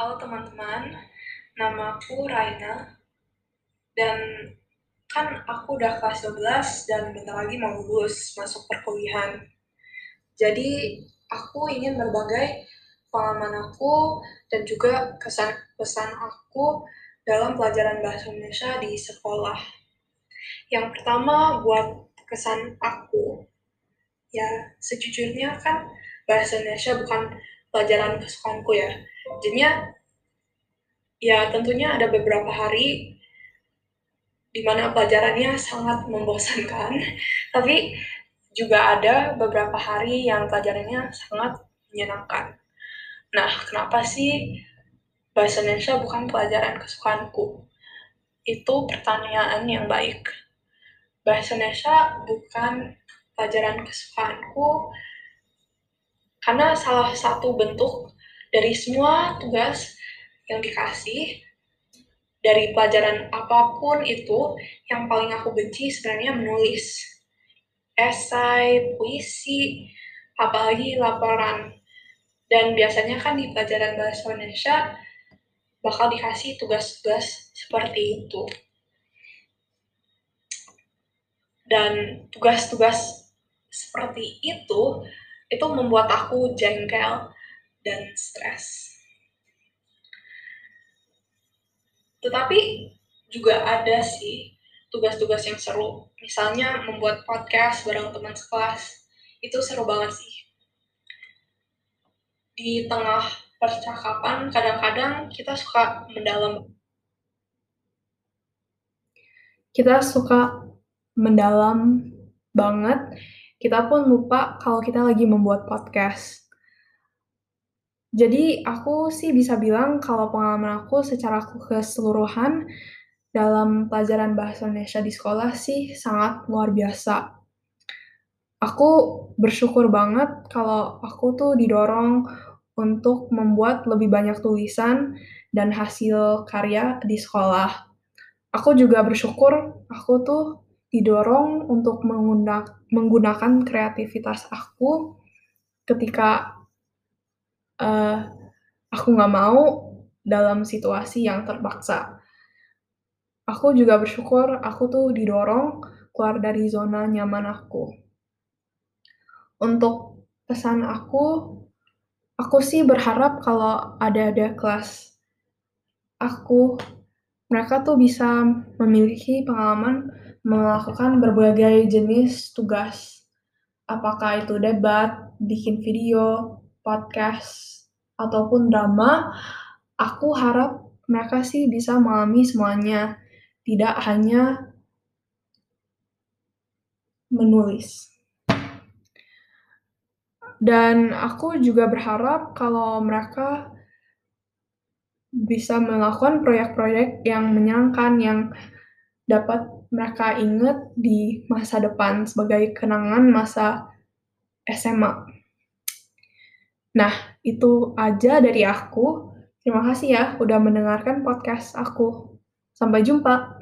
Halo teman-teman, nama aku Raina dan kan aku udah kelas 12 dan bentar lagi mau lulus masuk perkuliahan. Jadi aku ingin berbagai pengalaman aku dan juga kesan pesan aku dalam pelajaran bahasa Indonesia di sekolah. Yang pertama buat kesan aku, ya sejujurnya kan bahasa Indonesia bukan pelajaran kesukaanku ya. Jadinya ya tentunya ada beberapa hari di mana pelajarannya sangat membosankan, tapi juga ada beberapa hari yang pelajarannya sangat menyenangkan. Nah, kenapa sih bahasa Indonesia bukan pelajaran kesukaanku? Itu pertanyaan yang baik. Bahasa Indonesia bukan pelajaran kesukaanku karena salah satu bentuk dari semua tugas yang dikasih dari pelajaran apa pun itu yang paling aku benci sebenarnya menulis esai, puisi, apalagi laporan. Dan biasanya kan di pelajaran bahasa Indonesia bakal dikasih tugas-tugas seperti itu. Dan tugas-tugas seperti itu itu membuat aku jengkel dan stres. Tetapi juga ada sih tugas-tugas yang seru. Misalnya membuat podcast bareng teman sekelas. Itu seru banget sih. Di tengah percakapan, kadang-kadang kita suka mendalam. Kita suka mendalam banget. Kita pun lupa kalau kita lagi membuat podcast. Jadi aku sih bisa bilang kalau pengalaman aku secara keseluruhan dalam pelajaran bahasa Indonesia di sekolah sih sangat luar biasa. Aku bersyukur banget kalau aku tuh didorong untuk membuat lebih banyak tulisan dan hasil karya di sekolah. Aku juga bersyukur aku tuh didorong untuk menggunakan kreativitas aku ketika uh, aku nggak mau dalam situasi yang terpaksa. Aku juga bersyukur aku tuh didorong keluar dari zona nyaman aku. Untuk pesan aku, aku sih berharap kalau ada-ada kelas aku, mereka tuh bisa memiliki pengalaman melakukan berbagai jenis tugas. Apakah itu debat, bikin video, podcast ataupun drama, aku harap mereka sih bisa mengalami semuanya, tidak hanya menulis. Dan aku juga berharap kalau mereka bisa melakukan proyek-proyek yang menyenangkan yang dapat mereka ingat di masa depan sebagai kenangan masa SMA. Nah, itu aja dari aku. Terima kasih ya udah mendengarkan podcast aku. Sampai jumpa.